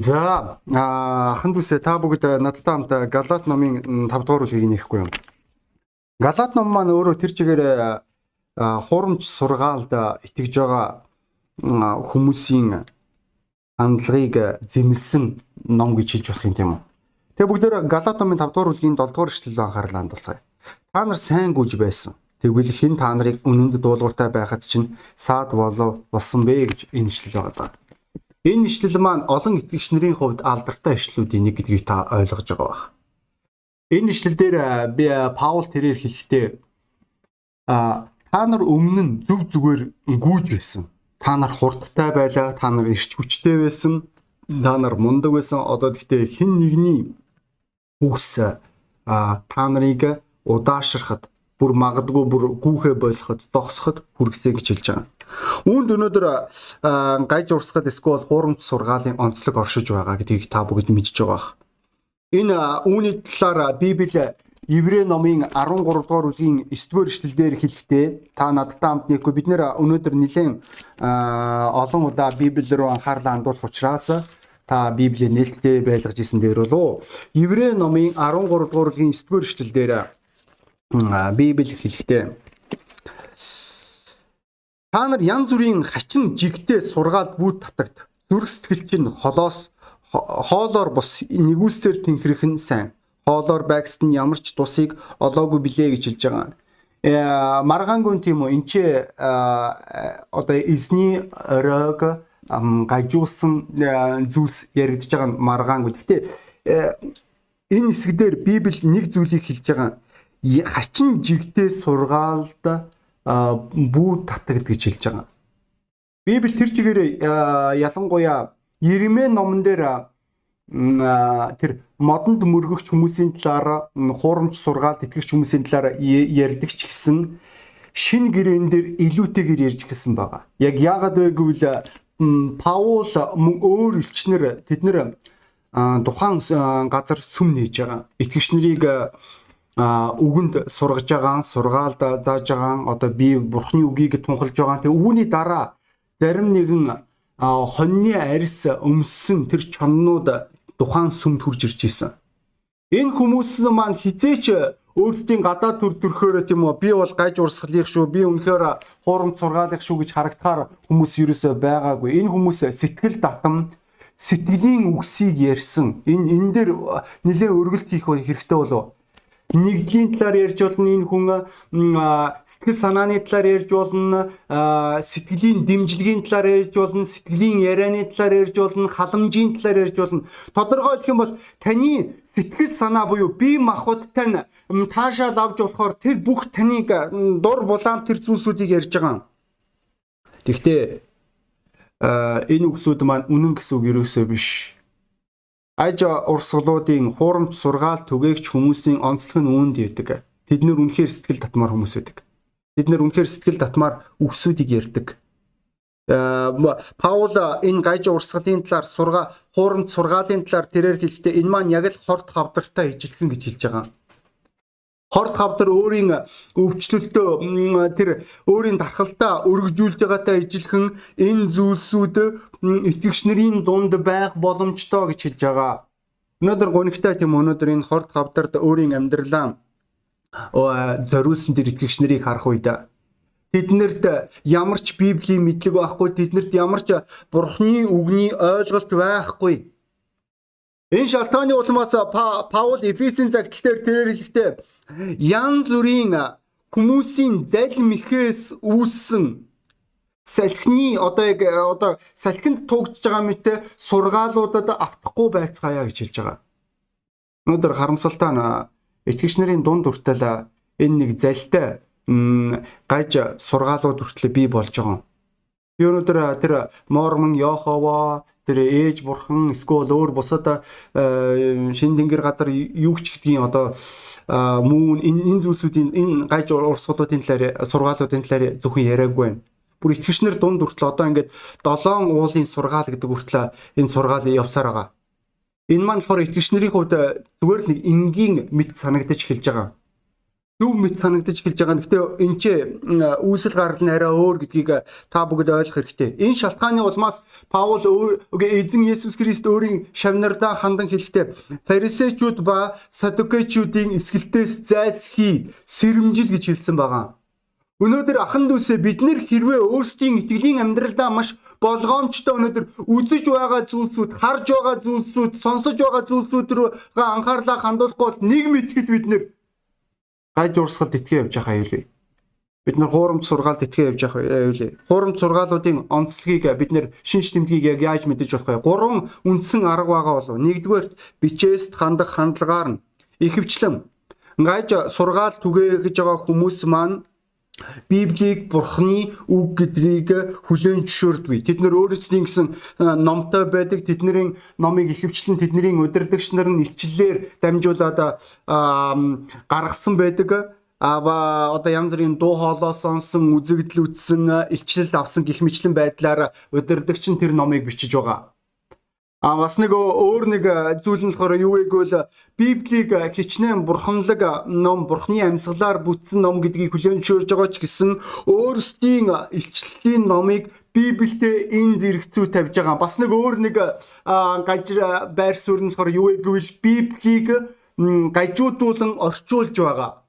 За ахын дүүсээ та бүгд надтай хамт Галат номын 5 дугаар бүлгийг нээхгүй юм. Галат ном маань өөрөө тэр чигээр хуурамч сургаалд итгэж байгаа хүмүүсийн хандлагыг зэмлсэн ном гэж хэлж болох юм тийм үү. Тэгээ бүгдээр Галат номын 5 дугаар бүлгийн 7 дугаар эшлэлд анхаарал хандуулцгаая. Та нар сайн гүйж байсан. Тэгвэл хэн та нарыг үнэнд дуулууртай байхад чинь саад болов болсон бэ гэж энэ ишлэл байгаа. Энэ ишлэл маань олон итгэгч нарын хувьд алдартай ишлэлүүдийн нэг гэдгийг та ойлгож байгаа бах. Энэ ишлэл дээр би Паул тэрээр хэлэхдээ а та нар өмнө нь зүв зүгээр гүйж байсан. Та нар хурдтай байлаа, та нар ирч хүчтэй байсан, та нар мундаг байсан. Одоо гэхдээ хэн нэгний үгс а та нарыг удаашрахад бүр магадгүй бүр гүүхэ болгоход зогсоход хүргэсэй гэж хэлж байгаа. Үүнд өнөөдөр гайж урсгад эсвэл хуурамч сургаалын онцлог оршиж байгаа гэдгийг та бүгд мэдж байгаа. Энэ үүний талаар Библи Еврей номын 13 дугаар бүлгийн 9 дугаар эшлэлдэр хэлэхдээ та надтай хамт нэггүй бид нэр өнөөдөр нэлээд олон удаа Библи рүү анхаарлаа хандуулах учраас та Библийг нээлттэй байлгаж исэн дээр болов. Еврей номын 13 дугаар бүлгийн 9 дугаар эшлэлдэр Библи хэлэхдээ Та нар янз бүрийн хачин жигтэй сургаалт бүүд татагт. Зүрх сэтгэл чинь холоос хоолоор бус нэгүсээр тэнхрэх нь сайн. Хоолоор байгсад нь ямар ч тусыг олоогүй билээ гэж хэлж байгаа. Э маргаангүй тийм үү? Энд чи одоо эзний оройг гажуулсан зүйлс яригдж байгаа маргаангүй. Гэхдээ энэ хэсгээр Библи нэг зүйлийг хэлж байгаа. Хачин жигтэй сургаалд бүү татагд гэж хэлж байгаа. Библи тэр чигээр ялангуяа Иремэ номон дээр тэр модонд мөргөгч хүмүүсийн талаар хуурамч сургаалт итгэгч хүмүүсийн талаар ярьдаг ч гэсэн шин гэрээн дээр илүүтэйгээр ярьж гисэн байгаа. Яг яагаад вэ гэвэл Паул мөн өөр элчнэр тэд нэр тухайн газар сүм нээж байгаа. Итгэгч нарыг үгэнд сургаж байгаа, сургаалд зааж байгаа, одоо би бурхны үгийг тунхалж байгаа. Тэгээ үүний дараа зарим нэгэн хоньны арьс өмссөн тэр чоннууд тухайн сүмд хурж ирж исэн. Энэ хүмүүс маань хизээч өөрсдийн гадаад төр төрхөөр тийм үү би бол гаж урсгалыг шүү би үнэхээр хуурамч сургаалыг шүү гэж харагдахаар хүмүүс ерөөсөө байгаагүй. Энэ хүмүүс сэтгэл татам сэтгэлийн үгсийг ярьсан. Энэ энэ дээр нэлээд өргөлт хийх хэрэгтэй болов нэгдлийн талаар ярьж болно. Энэ хүн сэтгэл санааны талаар ярьж болно. Сэтгэлийн дэмжлэгийн талаар ярьж болно. Сэтгэлийн ярианы талаар ярьж болно. Халамжийн талаар ярьж болно. Тодорхойлох юм бол таны сэтгэл санаа буюу бие махбодтой нь таашаал авч болохоор тэр бүх таныг дур булаам тэр зүйлсүүдийг ярьж байгаа. Гэхдээ энэ үгсүүд маань үнэн гэсэн үг ерөөсөө биш аж урсгалуудын хуурамч сургаал түгээгч хүмүүсийн онцлог нь үүнд ирдэг. Тэд нэр үнэхээр сэтгэл татмаар хүмүүс байдаг. Тэд нэр үнэхээр сэтгэл татмаар үгсүүдийг ярьдаг. Паул энэ гайж урсгалын талаар сурга хуурамч сургаалын талаар тэрээр хэлэхдээ энэ маань яг л хорт хавдартай ижилхэн гэж хэлж байгаа. Хорт хавдар өөрийн өвчлөлтөө тэр өөрийн дархалтаа өргөжүүлж байгаатай ижилхэн энэ зүйлсүүд итгэгч нарын дунд байх боломжтой гэж хэлж байгаа. Өнөөдөр гонигтай тийм өнөөдөр энэ хорт хавдард өөрийн амьдралаа зориулсан тэр итгэгч нарыг харах үед тэднэрт ямар ч библийн мэдлэг байхгүй тэднэрт ямар ч бурхны үгний ойлголт байхгүй Энэ шалтгааны улмаас Паул Эфесийн загтал дээр тэрээр хэлэхдээ янз бүрийн хүмүүсийн залим ихээс үүссэн салхины одоо яг одоо салхинд тугдж байгаа мэт сургаалуудад автахгүй байцгаая гэж хэлж байгаа. Өнөөдөр харамсалтай нь итгэгч нарын дунд хүртэл энэ нэг залтай гаж сургаалууд хүртэл бий болж байгаа. Би өнөөдөр тэр Мормон Йохова тэр ээж бурхан эсвэл өөр бусад шин тэнгэр газар юу ч гэдгийг одоо мөн энэ энэ зүйлсүүдийн энэ гайж урсгалуудын талаар сургаалуудын талаар зөвхөн яриаггүй байна. Бүр итгэгчнэр дунд хүртэл одоо ингээд 7 уулын сургаал гэдэг хүртэл энэ сургаал явсаар байгаа. Энэ маань болохоор итгэгчнэрийн хувьд зүгээр л нэг энгийн мэд санагдаж эхэлж байгаа. Зөв мэд санагдаж эхэлж байгаа. Гэхдээ энэ ч үүсэл гарал нь арай өөр гэдгийг та бүгд ойлгох хэрэгтэй. Энэ шалтгааны улмаас Паул эзэн Есүс Христ өөрийн шавнардаа хандан хэлэхдээ фарисеучуд ба садукеичүүдийн эсгэлтээс зайлсхий сэрэмжил гэж хэлсэн байгаа. Өнөөдөр ахан дүүсээ бид нэр хэрвээ өөрсдийн итгэлийн амьдралдаа маш болгоомжтой өнөөдөр үзэж байгаа зүйлсүүд, харж байгаа зүйлсүүд, сонсож байгаа зүйлсүүд рүү анхаарлаа хандуулахгүй бол нэг мэтгэд бид нэр гай журсгалд итгэе явж байгаа юм лээ. Бид нар хуурамч сургаалд итгэе явж байгаа юм лээ. Хуурамч сургаалуудын онцлогийг бид нар шинж тэмдгийг яг яаж мэдэж болох вэ? Гурван үндсэн арга байгаа болов. Нэгдүгээр бичээс хандах хандлагаар нь ихэвчлэн гайж сургаал түгээгэж байгаа хүмүүс маань Библийг Бурхны үг гэдгийг хүлээн зөвшөөрдгүй. Тэд нар өөрсдийн гэсэн номтой байдаг. Тэдний номыг ихэвчлэн тэдний удирдагч нар нь илчлэлээр дамжуулаад гаргасан байдаг. ава одоо янз бүрийн дуу хоолой сонсон, үзэгдэл үзсэн, илчлэлд авсан гих мэтлэн байдлаар удирдагч нь тэр номыг бичиж байгаа. А бас нэг өөр нэг зүйл нь болохоор юу вэ гэвэл Библийг хичнээн бурханлаг ном, бурхны амьсгалаар бүтсэн ном гэдгийг хүлээн зөвшөөрж байгаа ч гэсэн өөрсдийн илчлэлийн номыг Библиэд энэ зэрэгцүү тавьж байгаа. Бас нэг өөр нэг гажир байр суурь нь болохоор юу вэ гэвэл Библийг гажуудуулан орчуулж байгаа.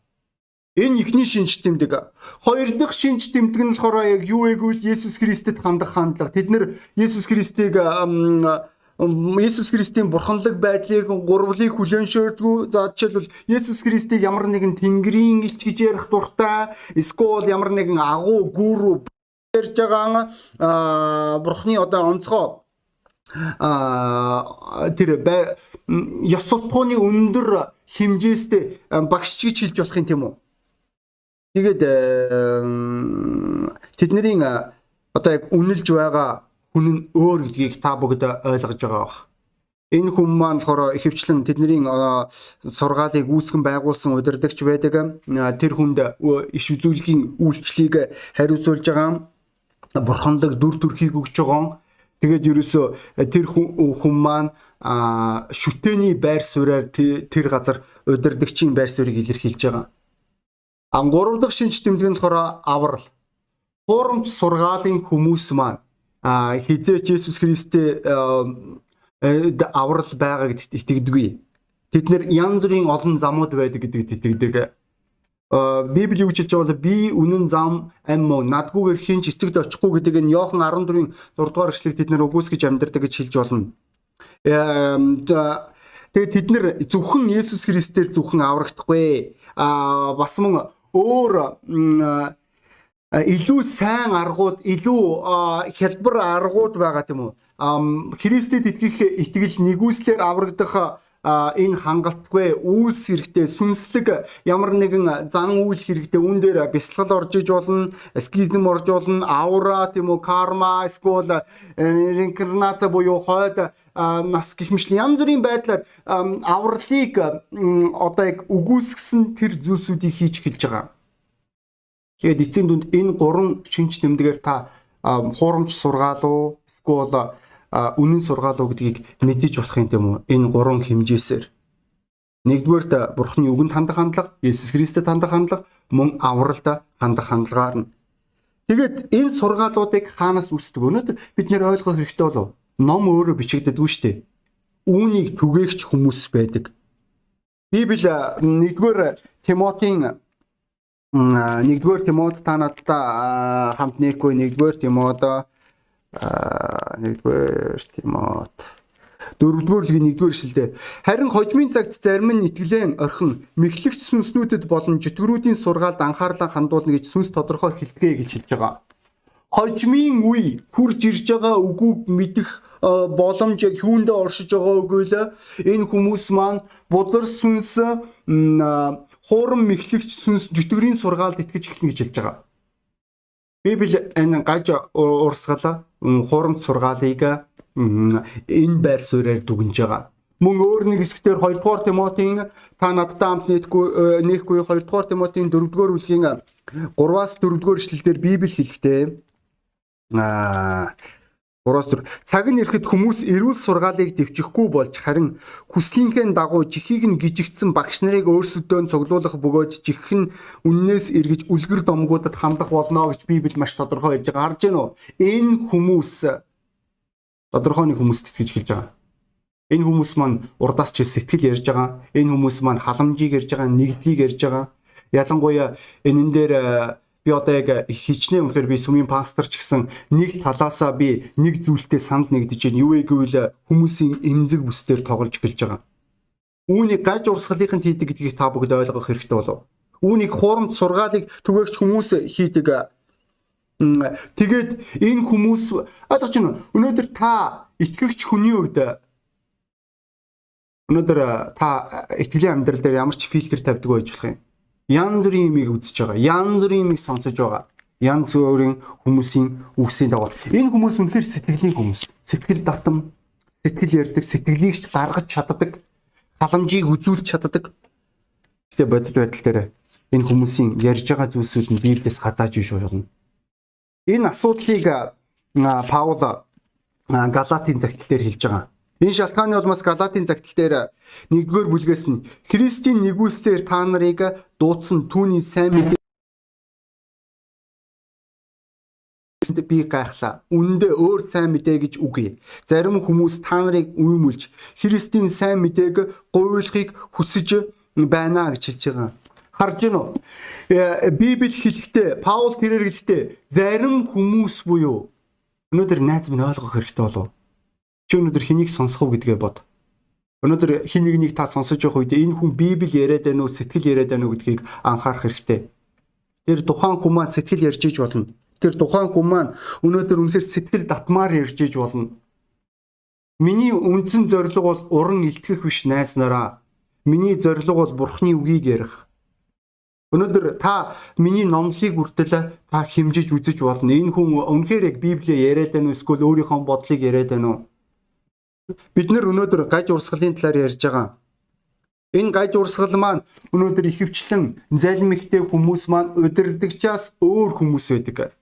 Энэ ихний шинж тэмдэг. Хоёр дахь шинж тэмдэг нь болохоор яг юу вэ гэвэл Есүс Христэд хандах хандлага. Тэд нэр Есүс Христийг Есүс Христийн бурханлаг байдлыг гурвлыг хүлээн шөөрдгүү. За жишээлбэл Есүс Христийг ямар нэгэн тэнгэрийн элч гэж ярих дуртай, эсвэл ямар нэгэн агуу гүрүү ярьж байгаа бурхны одоо онцгой а тэр ёс суртахууны өндөр хэмжээстэй багш гэж хэлж болох юм тийм үү. Тэгээд тэдний одоо яг үнэлж байгаа хүн нь өөр гэдгийг та бүгд ойлгож байгаа бах. Энэ хүн маань болохоор ихэвчлэн тэдний сургаалыг үүсгэн байгуулсан удирдагч байдаг. Тэр хүнд иш үзүүлгийн үйлчлэлийг хариуцуулж байгаа. Бурханлаг дүр төрхийг өгч байгаа. Тэгээд ерөөсөө тэр хүн маань шүтээний байр сууриар тэр газар удирдагчийн байр суурийг илэрхийлж байгаа. А гурав дахь шинж тэмдэг нь болохоор аврал. Хуурамч сургаалын хүмүүс маань хизээч Есүс Христтэй аврал байгаа гэдэгт итгэдэггүй. Тэд нэр янз бүрийн олон замууд байдаг гэдэгт итгэдэг. Библи гэж бол би үнэн зам ам мөн надгүйгээр хинч эцэгд очихгүй гэдэг нь Иохан 14-ийн 6 дугаар эшлэг тэд нэр үгүйсгэж амьдардаг гэж хэлж болно. Тэгээд тэд нэр зөвхөн Есүс Христээр зөвхөн аврагдахгүй. А бас мөн өөр илүү сайн аргууд, илүү хялбар аргууд байгаа тийм үү? Христэд итгэх итгэл нэгүслэр аврагдах энэ хангалтгүй үүс хэрэгтэй сүнслэг ямар нэгэн зан үйл хэрэгтэй үүн дээр бясалгал орж иж болно эскизм орж болно аура тийм үү карма эсвэл реинкарнац буюу хойд нас мэт янз бүрийн байдлаар авралыг одоо яг үгүйсгсэн тэр зүйлсүүдийг хийж хэлж байгаа Тэгээд эцсийн дүнд энэ гурван шинж тэмдгээр та хуурамч сургаал уу эсвэл үнэн сургаал уу гэдгийг мэдэж болох юм тийм үү? Энэ гурван хэмжээсээр нэгдүгээрт Бурхны үгэнд хандах хандлага, Есүс Христэд хандах хандлага, мөн авралд хандах хандлагаар нь. Тэгээд энэ сургаалуудыг хаанаас үүсдэг? Өнөөдөр бид нэр ойлгох хэрэгтэй болов. Ном өөрөө бичигддэггүй шүү дээ. Үүнийг түгээгч хүмүүс байдаг. Библи нэгдүгээр Тимотийн нэгдүгээр Тимод та надтай хамт нийхгүй нэгдүгээр Тимод нэгдүгээр Тимод дөрөвдүгээр бүлгийн нэгдүгээр эшлэлдээ харин хожмын цагт зарим нь итгэлэн орхин мэхлэгч сүнснүүдэд болон житгрүүдийн сургаалд анхаарлаа хандуулна гэж сүнс тодорхой хэлтгээ гэж хэлж байгаа. Хожмын үе хурж ирж байгаа үгүйг мэдэх боломж юундэ оршиж байгаа үгүй л энэ хүмүүс маань будар сүнс хуурам мэхлэгч сүнс жүтгэрийн сургаалд итгэж эхлэн гэж хэлж байгаа. Библи энэ гаж урсгал хуурамч сургаалыг энэ байр суурьаар дүгнж байгаа. Мөн өөр нэг хэсгээр 2 дугаар Тимотийн та надтай хамт нийтгүй нийхгүй 2 дугаар Тимотийн 4 дугаар бүлгийн 3-аас 4 дугаар эшлэлдэр Библи хэлэхдээ аа Ураас төр цаг нь ирэхэд хүмүүс эрүүл сургаалыг дэвчихгүй болж харин хүслийнхээ дагуу жихийг нь гижигдсэн багш нарыг өөрсөдөө цуглуулах бөгөөд жих нь үннээс эргэж үлгэр домгуудад хандах болно гэж Библи маш тодорхой хэлж байгаа. Харж байна уу? Энэ хүмүүс тодорхой нэг хүмүүст итгэж хэлж байгаа. Энэ хүмүүс маань урдаас ч сэтгэл ярьж байгаа. Энэ хүмүүс маань халамжийг ярьж байгаа, нэгдлийг ярьж байгаа. Ялангуяа энэн дээр би одоо яг хичнээн үнэхээр би сүмийн пастор ч гэсэн нэг талаасаа би нэг зүйлтэй санал нэгдэж байна. Юу вэ гэвэл хүмүүсийн эмзэг бүсдээр тоглож гэлж байгаа. Үүнийг гаж урсгалынхын хийдэг гэдгийг та бүгд ойлгох хэрэгтэй болов. Үүнийг хуурамч сургаалыг түгээгч хүмүүс хийдэг. Тэгээд энэ хүмүүс одоо чинь өнөөдөр та итгэгч хүний хувьд өнөөдөр та итгэлийн амьдрал дээр ямар ч фильтр тавьдаг байж болох юм янз бүрийн юмыг үзэж байгаа. Янз бүрийн юмыг сонсож байгаа. Янз бүрийн хүмүүсийн үгсийн дагуу. Энэ хүмүүс үнэхээр сэтгэлийн хүмүүс. Сэтгэл татам, сэтгэл ярддаг, сэтгэлийг ч гаргаж чаддаг, халамжийг үзүүлж чаддаг. Гэтэ бодит байдал дээр энэ хүмүүсийн ярьж байгаа зүйлсүүд нь Библиэс хазааж иш болно. Энэ асуудлыг Паул Галатийн загтал дээр хэлж байгаа. Энэ шалтгааны улмаас Галатийн загтал дээр 1-р бүлгээс нь Христийн нэгүүлсээр та нарыг дуудсан түүний сайн мэдээ би гайхлаа. Үндэ өөр сайн мэдээ гэж үгүй. Зарим хүмүүс та нарыг уймулж Христийн сайн мэдээг гуйлахыг хүсэж байна гэж хэлж байгаа. Харж гин үү? Э, Библи хэлэхдээ Паул тэрээр хэлэхдээ зарим хүмүүс буюу өнөөдөр найз минь ойлгох хэрэгтэй болов Чи өнөөдөр хэнийг сонсох уу гэдгээ бод. Өнөөдөр хин нэгнийг та сонсож явах үед энэ хүн Библи яриад байна уу, сэтгэл яриад байна уу гэдгийг анхаарах хэрэгтэй. Тэр тухайн хүн маань сэтгэл ярьж иж болно. Тэр тухайн хүн маань өнөөдөр үнэхээр сэтгэл татмаар ярьж иж болно. Миний үндсэн зорилго бол уран илтгэх биш найс нараа. Миний зорилго бол Бурхны үгийг ярих. Өнөөдөр та миний номлыг үртэл та химжиж үзэж болно. Энэ хүн үнэхээр яг Библийг яриад байна уу эсвэл өөрийнхөө бодлыг яриад байна уу? Бид нэр өнөөдөр гаж урсгалын талаар ярьж байгаа. Энэ гаж урсгал маань өнөөдөр ихэвчлэн залмигтэй хүмүүс маань удирдагчаас өөр хүмүүс байдаг.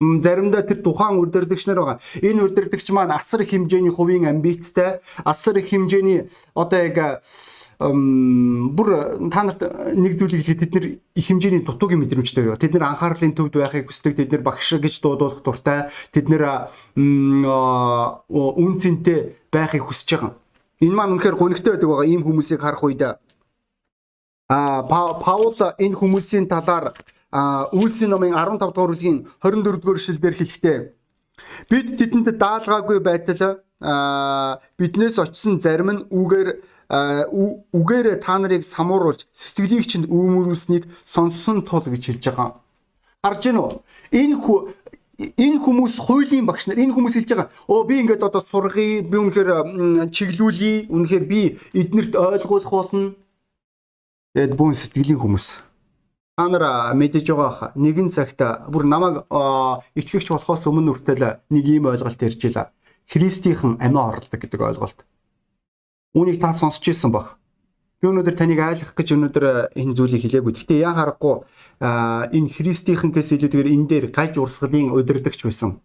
Заримдаа тэр тухайн удирдагч нар байгаа. Энэ удирдагч маань асар их хэмжээний хувийн амбицтай, асар их хэмжээний одоо яг бүр та нарт нэг зүйлийг хэлэхэд тэд нэр их хэмжээний дутуугийн мэдрэмжтэй байна. Тэд нэр анхаарлын төвд байхыг хүсдэг, тэд нэр багш гэж дуудуулах дуртай, тэд нэр үн цэнтэй байхыг хүсэж байгаа. Энэ маань үнэхээр гонигтой байдаг байгаа ийм хүмүүсийг харах үед а Паул энэ хүмүүсийн талаар Үйлсийн номын 15 дугаар бүлгийн 24 дугаар эшлэлдэр хэлэхдээ бид тэдэнд даалгаагүй байтал биднээс очисон зарим нь үгээр үгээр та нарыг самууруулж сэтгэлийг чинь өөмөрүүлснийг сонссон тул гэж хэлж байгаа. Харж гэнэ үү? Энэ энэ хүмүүс хуулийн багш нар энэ хүмүүс хэлж байгаа. Оо би ингээд одоо сургая, би үнэхээр чиглүүлье, үнэхээр би эднэрт ойлгуулах болно. Тэгэд бүүн сэтгэлийн хүмүүс. Та нар мэдэж байгаа нэгэн цагт бүр намайг итгэгч болохоос өмнө үртэл нэг ийм ойлголт ярьж илаа. Христийнхэн амиа орлдог гэдэг ойлголт. Үүнийг та сонсч ирсэн баг. Би өнөөдөр таныг айлгах гэж өнөөдөр энэ зүйлийг хэлээгүй. Гэхдээ яа харахгүй энэ Христийнхэнээс илүүтэйгээр энэ дээр гаж урсгалын удирдахч байсан.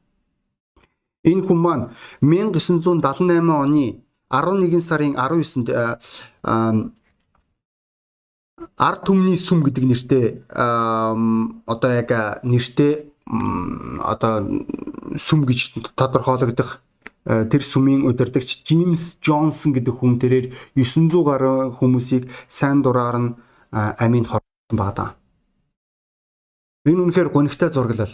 Энэ хүн маань 1978 оны 11 сарын 19-нд ард түмний сүм гэдэг нэртэй одоо яг нэртэй одоо сүм гэж тодорхойлогдох Э, тэр сүмийн удирдагч Джеймс Джонсон гэдэг хүн тэрээр 900 гаруй хүмүүсийг сайн дураар нь амийн хорсон байгаа. Энэ үнэхээр гонигтай зураглал.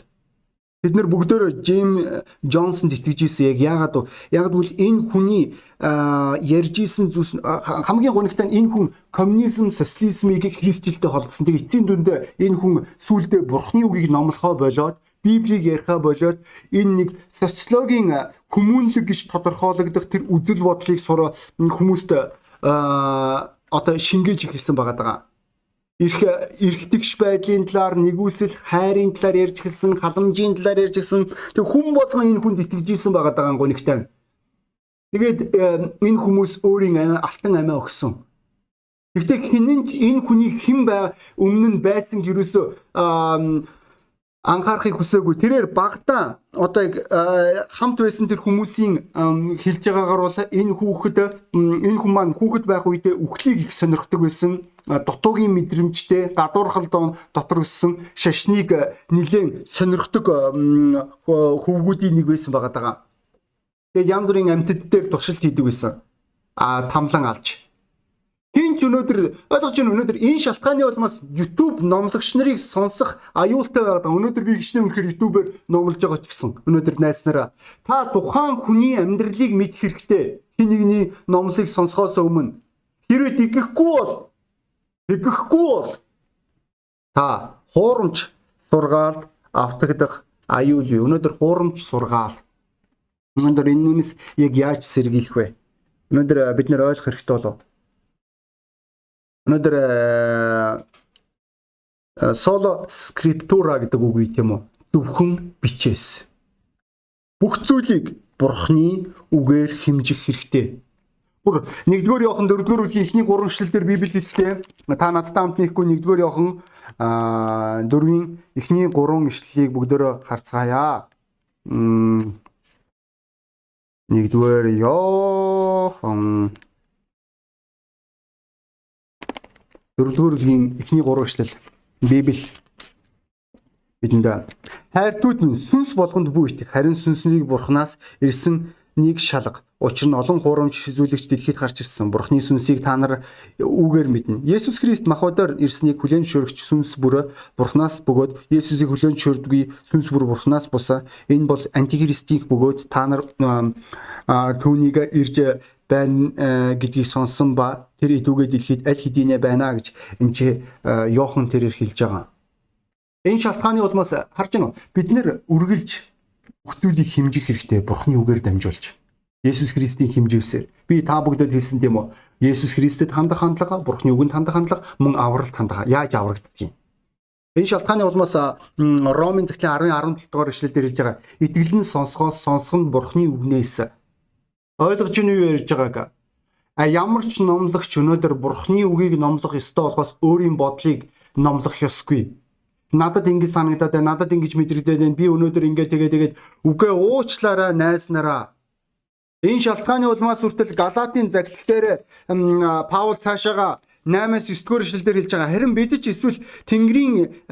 Бид нэр бүгдөө Джейм Джонсонд итгэж ирсэн яг яагаад яагаад гэвэл энэ хүний ярьж исэн зүйлс хамгийн гонигтай нь энэ хүн коммунизм, социализмыг христчилтэй холбосон. Тэгээ эцсийн дүндээ энэ хүн сүулдэ бурхны үгийг номлохоо болоод Библийг яриха болоод энэ нэг социологийн хүмүүнлэг гэж тодорхойлогдох тэр үзэл бодлыг сур хүмүүст одоо шингээж эхэлсэн байгаа даа. Ирх эрхтгш байдлын талаар нэгүсэл хайрын талаар ярьж гисэн, халамжийн талаар ярьж гисэн. Тэг хүн болгон энэ хүнд итгэж исэн байгаа даа гонигтай. Тэгээд энэ хүмүүс өөрийн алтан амиа өгсөн. Гэхдээ хинэн энэ хүний хэн бай өмнө нь байсан ерөөсөө анхаарахыг хүсээгүй. Тэрээр багтаа одоо хамт байсан тэр хүмүүсийн хэлж байгаагаар бол энэ хүүхэд энэ хүн маань хүүхэд байх үедээ үхлийг их сонирхдаг байсан. Дутуугийн мэдрэмжтэй гадуурхал доон дотор өссөн шашныг нэлээд сонирхдаг хөвгүүдийн нэг байсан байгаа даа. Тэгээ янз бүрийн амьтад дээр туршилт хийдэг байсан. А тамлан алж Хин ч өнөөдөр ойлгож байна өнөөдөр энэ шалтгааны улмаас YouTube номлогч нарыг сонсох аюултай байгаа. Өнөөдөр би хичнээн үнэхээр YouTube-ээр номлож байгаа ч гэсэн өнөөдөр найснараа та тухайн хүний амьдралыг мэдэх хэрэгтэй. Хин нэгний номлыг сонсохоос өмнө хэрвээ тэгэхгүй бол тэгэхгүй бол та хуурамч сургаалд автагдах аюул юу? Өнөөдөр хуурамч сургаал. Өнөөдөр энэ нүнес яг яаж сэргийлэх вэ? Өнөөдөр бид нэр ойлгох хэрэгтэй болов Өнөөдөр соло скриптура гэдэг үг үе тийм үү? Зөвхөн бичээс. Бүх зүйлийг бурхны үгээр хэмжих хэрэгтэй. Бүр 1-р Иохан 4-р бүлгийн эхний 3 эшлэлдэр Библи хэлдэг. Та надтай хамт нэхгүй 1-р Иохан 4-ийн эхний 3 эшлэлийг бүгдөө харцгаая. 1-р Иохан. Дөрөвдүгээр бүлгийн эхний 3 эшлэл Библи. Бидэнд. Хайртууд минь сүнс болгонд бүү итэх харин сүнснийг бурхнаас ирсэн нэг шалга учир нь олон хуурамч хизүүлэгч дэлхийд гарч ирсэн бурхны сүнсийг та нар үгээр мэднэ Есүс Христ махбодоор ирснийг хүлээн зөвшөөрөгч сүнс бүр бурхнаас бөгөөд Есүсийг хүлээн зөвшөөрдөггүй сүнс бүр бурхнаас бусаа энэ бол антихристийг бөгөөд та нар түүнийг ирж байна гэдгийг сонсон ба тэр идүүгээ дэлхийд аль хэдийнэ байна гэж энэ чи Йохан тэрээр хэлж байгаа. Энэ шалтгааны улмаас харж уу? Бид нэр үргэлж бүх зүйлийг хэмжих хэрэгтэй Бурхны үгээр дамжуулж. Есүс Христийн хэмжээсээр би та бүгдэд хэлсэн тийм үү? Есүс Христэд хандах хандлага, Бурхны үгэнд хандах хандлага, мөн авралт хандлага яаж аврагддгийг. Энэ шалтгааны улмаас Ромын захидлын 10 17 дугаар ишлэлдэр хэлж байгаа. Итгэлэн сонсгоос сонсох нь Бурхны үгнээс Ойлгож ийн юу ярьж байгааг. А ямар ч номлогч өнөөдөр бурхны үгийг номлох ёстой болохоос өөрийн бодлыг номлох ёсгүй. Надад ингэж санагдаад байна. Надад ингэж мэдрэгдээд байна. Би өнөөдөр ингэ тэгээ тэгээд үгээ уучлаарай найз нараа. Энэ шалтгааны улмаас хүртэл Галатийн загтал дээр Паул цаашаага 8-аас 9-р эшлэлдэр хэлж байгаа. Харин бид ч эсвэл Тэнгэрийн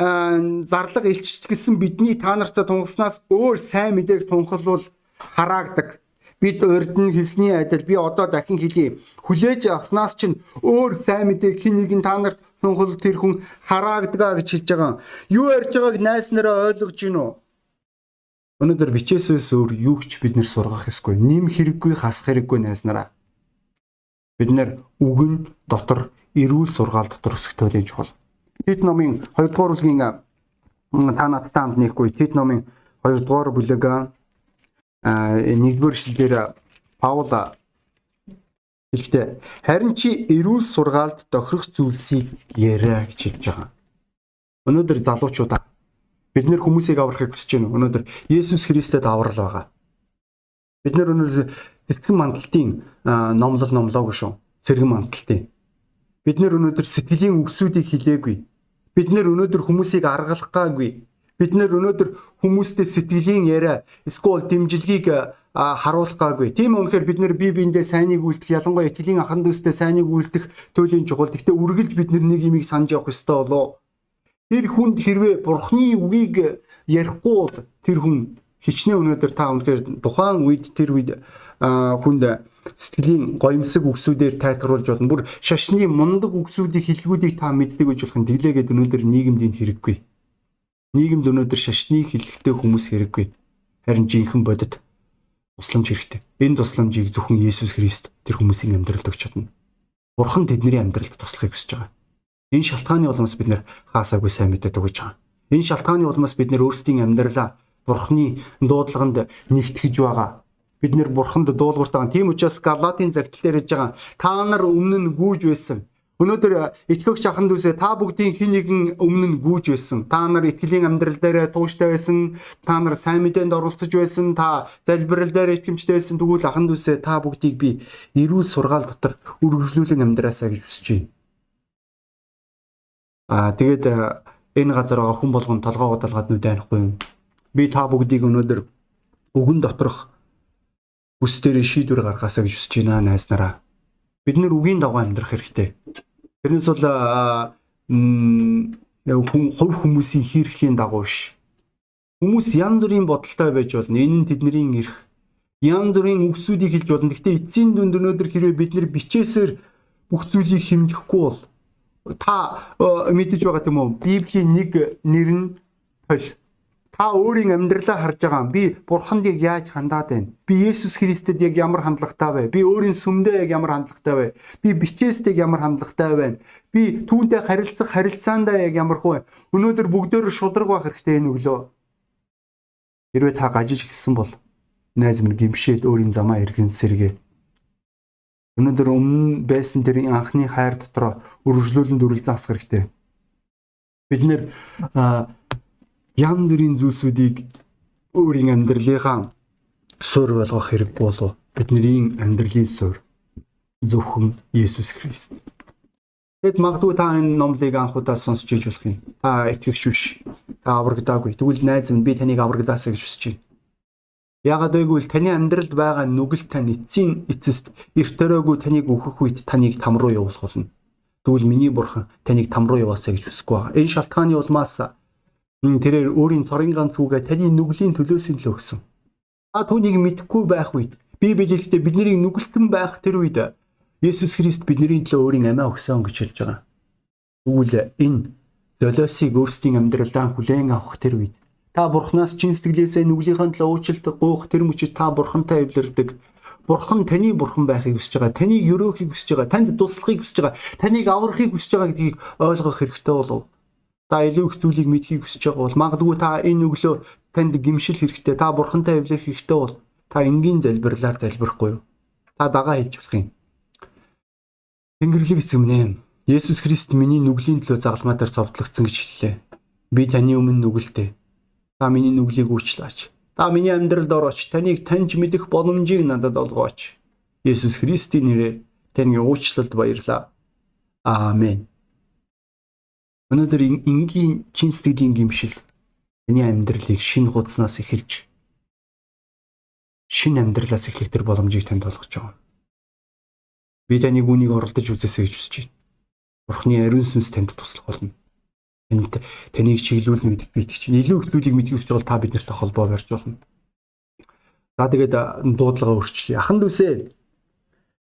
зарлага илчиж гисэн бидний та нартай тунгаснаас өөр сайн мэдээг тунхаглуул хараагдаг. Бид урд нь хэлсний адил би одоо дахин хэлье. Хүлээж авснаас чинь өөр сайн мэдээг хин нэгэн та нарт тунхал тэр хүн хараагдгаа гэж хэлж байгаа. Юу ярьж байгааг найс нараа ойлгож гин үү? Өнөөдөр бичээсээс өөр юу ч бид нэр сургах ёсгүй. Ним хэрэггүй хасах хэрэггүй найс нараа. Бид нэр үгэн дотор эрүүл сургаал дотор өсөхтөлийн чухал. Тэд номын 2 дугаар бүлгийн та надтай хамт нэхгүй тэд номын 2 дугаар бүлэг нэгдүгээр эшлэлээр Паул хэлэхдээ харин чи эрүүл сургаалд тохирох зүйлсийг яриа гэж хэлж байгаа. Өнөөдөр залуучуудаа бид нэр хүмүүсийг аврахыг хүсэж байна. Өнөөдөр Есүс Христэд аврал байгаа. Бид нэр өнөөдөр цэцгэн мандалтын номлол номлоогүй шүү. Цэргэн мандалтын. Бид нэр өнөөдөр сэтгэлийн үгсүүдийг хилээгүй. Бид нэр өнөөдөр хүмүүсийг аргалахгаагүй. Бид нэр өнөөдөр хүмүүстэй сэтгэлийн яриа эсвэл дэмжлэгийг харуулахгаагүй. Тийм үнэхээр бид нэр бие биендээ сайныг үлдэх, ялангуяа итгэлийн ахан дүүстэй сайныг үлдэх төлөлийн чухал. Гэхдээ үргэлж бид нэг юмыг санаж явах ёстой болоо. Тэр хүнд хэрвээ бурхны үгийг ярихгүй бол тэр хүн хичнээн өнөөдөр та үнэхээр тухайн үед тэр үед хүнд сэтгэлийн гоёмсог үгсүүдээр тайлгаруулж болно. Бүр шашны мундаг үгсүүдийн хэлгүүдийг та мэддэг гэж болох нь тэглээгээд өнөөдөр нийгэмд энэ хэрэггүй. Нийгэмд өнөөдөр шашны хэлэхтэй хүмүүс хэрэггүй. Харин жинхэнэ бодит тусламж хэрэгтэй. Энэ тусламжийг зөвхөн Есүс Христ тэр хүмүүсийн амьдралд өгч чадна. Бурхан тэдний амьдралд туслахыг хүсэж байгаа. Энэ шалтгааны улмаас бид нэр хаасаагүй сайн мэдээд өгч байгаа. Энэ шалтгааны улмаас бид нэр өөрсдийн амьдралаа Бурханы дуудлаганд нэгтгэж байгаа. Бид нэр Бурханд дуулууртаа. Тийм учраас Галатийн загтал дээр хэлж байгаа. Та нар өмнө нь гүйж байсан Өнөөдөр итгэгч ахын дүүсээ та бүгдийн хин нэгэн өмнө нь гүйж байсан. Та нар итгэлийн амьдрал дээр тууштай байсан. Та нар сайн мэдээнд оролцож байсан. Та залбирал дээр итгэмжтэй байсан. Тэгвэл ахын дүүсээ та бүгдийг би эрүүл сургаал дотор үргэлжлүүлэн амьдраасаа гэж хүсэж байна. Аа тэгээд энэ газар байгаа хүн болгон толгоо удалгаад нүд айхгүй юм. Би та бүгдийг өнөөдөр үгэн доторх бүс дээр шийдвэр гаргаасаа гэж хүсэж байна найснараа. Бид нэр үгийн дагуу амьдрах хэрэгтэй. Тэрнээс бол хүн хувь хүмүүсийн хийрхлийн дагуу ш. Хүмүүс янз бүрийн бодолтой байж болно. Энэ нь тэдний эрх. Янз бүрийн үгсүүдийг хэлж болно. Гэхдээ эцсийн дүнд өнөөдөр хэрвээ бид нэр бичээсээр бүх зүйлийг хэмжихгүй бол та мэдэж байгаа тийм үү? Библийн нэг нэр нь тол. Та өөрийн амьдралаа харж байгаа. Би бурханд яг яаж хандаад байна? Би Есүс Христэд яг ямар хандлагатай вэ? Би өөрийн сүмдээ яг ямар хандлагатай вэ? Би бичээстэй ямар хандлагатай байна? Би түүнтэй харилцах харилцаандаа яг ямар хөө? Өнөөдөр бүгдөө шудраг байх хэрэгтэй энэ өглөө. Хэрвээ та гажиж гисэн бол найз минь гимшээд өөрийн замаа эргэн сэргээ. Өнөөдөр өмнө байсан тэр анхны хайр дотроо үргэлжлүүлэн дүрэл заасах хэрэгтэй. Бид нэр янз бүрийн зүйлсүүдийг өөрийн амьдралынхаа суурь болгох хэрэг болов бидний амьдралын суурь зөвхөн Есүс Христ. Тэгэд магадгүй та энэ номлыг анхудаа сонсч иж болох юм. Та итгэгч биш. Та аврагдаагүй. Тэгвэл найз минь би таныг аврагдаасаа гэж хүсэж байна. Яагаад гэвэл таны амьдралд байгаа нүгэл тань эцсийн эцэст их төрөөгүй таныг өөхөх үед таныг там руу явуулах болно. Тэгвэл миний бурхан таныг там руу яваасаа гэж хүсэхгүй байгаа. Энэ шалтгааны улмаас тэрээр өөрийн цорын ганц үгээ таны нүглийн төлөөс нь л өгсөн. А түүнийг мэдэхгүй байх үед Библи хэлэхдээ бидний нүгэлтэн байх тэр үед Есүс Христ бидний төлөө өөрийн амиа өгсөн гэж хэлж байгаа. Тэгвэл энэ золиосыг өөрсдийн амьдралдаа хүлээн авах тэр үед Та бурхнаас чин сэтгэлээсээ нүглийнхаа төлөө уучлалт гуйх тэр мөчид та бурхантай эвлэрдэг. Бурхан таны бурхан байхыг хүсэж байгаа. Таныг өрөөхийг хүсэж байгаа. Танд туслахыг хүсэж байгаа. Таныг аврахыг хүсэж байгаа гэдгийг ойлгох хэрэгтэй болов. Та илүү их зүйлийг мэдхийг хүсэж байгаа бол магадгүй та энэ өглөө танд гимшил хэрэгтэй. Та бурхантай эвлэрэх хэрэгтэй бол та энгийн залбирлаар залбирахгүй юу? Та дагаа хэлж болох юм. Тэнгэрлэг эзэм нэ. Есүс Христ миний нүглийн төлөө загалмаа дээр зовдлогдсон гэж хэллээ. Би таны өмнө нүгэлтэй Та миний нүглийг уучлаач. Та миний амьдралд орооч. Таныг таньж мэдэх боломжийг надад олгооч. Есүс Христийн нэрээр таны уучлалд баярлаа. Аамен. Өнөөдөр энгийн чин сэтгэлийн гимшил таны амьдралыг шинэ хуудаснаас эхэлж шинэ амьдралаас эхлэх тэр боломжийг танд олгож байгаа. Би таныг үнийг оролдож үзээсэй гэж хүсэж байна. Бурхны ариун сүнс танд туслах болно энд таныг чиглүүлнэ гэдэг би итгэж байна. Илүү их зүйлийг мэдхийг хүсэж бол та биднэртэй холбоо барьж болно. За тэгээд дуудлага өөрчлөе. Аханд үсэ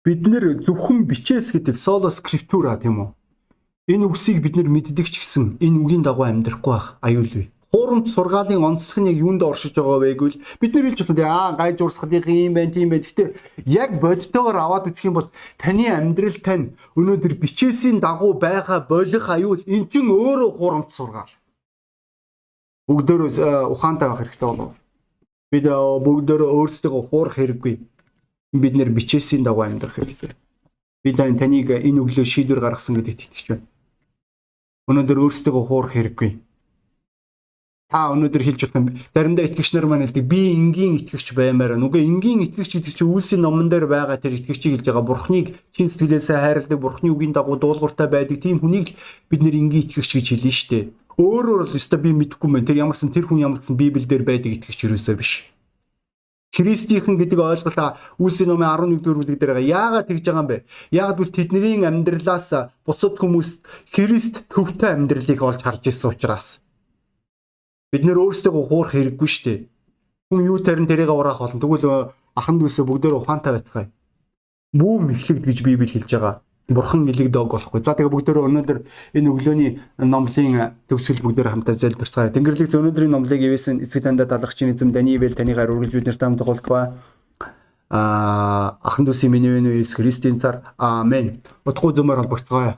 бид нэр зөвхөн бичээс гэдэг соло скриптура тийм үү? Энэ үгсийг бид нэр мэддэг ч гэсэн энэ үгийн дагуу амьдрахгүй байх аюулгүй хуурамч сургаалын онцлог нь яг юунд оршиж байгаа вэ гэвэл бид нэр хэлж байна аа гайж урсгалын юм байна тийм байна. Гэхдээ яг бодитоогоор аваад үзэх юм бол таны амьдрал тань өнөөдөр бичээсийн дагуу байгаа болох аюул эн чин өөрөө хуурамч сургаал. Бүгдөө ухаантай байх хэрэгтэй болов. Бид бүгдөө өөрсдөө хуурах хэрэггүй. Бид нэр бичээсийн дагуу амьдрах хэрэгтэй. Би таныг энэ өглөө шийдвэр гаргасан гэдэгт итгэж байна. Өнөөдөр өөрсдөө хуурах хэрэггүй та өнөөдөр хэлж болох юм заримдаа итгэгч нар маань хэлдэг би энгийн итгэгч баймаар байна. Үгүй энгийн итгэгч гэдэг чинь үлсийн номон дээр байгаа тэр итгэгчийг хэлж байгаа бурхныг чин сэтгэлээсээ хайрладаг бурхны үгийн дагуу дуулууртай байдаг тийм хүнийг бид нэр энгийн итгэгч гэж хэлнэ шүү дээ. Өөрөөр бол өстой би мэдэхгүй мэн тэр ямарсан тэр хүн ямарсан библиэлд байдаг итгэгч юусоо биш. Христийнхэн гэдэг ойлголтоо Үлсийн номын 11 дугаар бүлэг дээр. Яагаад тэгж байгаа юм бэ? Яагаад гэвэл тэдний амьдралаас бусад хүмүүс Христ төвтэй амьдралыг олж харж ирсэн учраас Бид нэр өөрсдөө хуурах хэрэггүй шүү дээ. Хүн юу тарин тэрийг ураах болно. Тэгвэл ахан дүүсээ бүгдөө ухаантай байцгаая. Бүүм эхлэгд гэж Библи хэлж байгаа. Бурхан нэлэг дог болохгүй. За тэгээ бүгдөө өнөөдөр энэ өглөөний номлын төгсгөл бүгдөө хамтаа залбирцгаая. Тэнгэрлэгс өнөөдрийн номлыг ивэсэн эцэг дандаа далгачийн эзэм Даниэл танийгаар үргэлж бид нартай хамт голдгоо. Аа ахан дүүсийн миний вэ Иесус Христийн цар. Аамен. Утгагүй зөмөр холбогцгоё.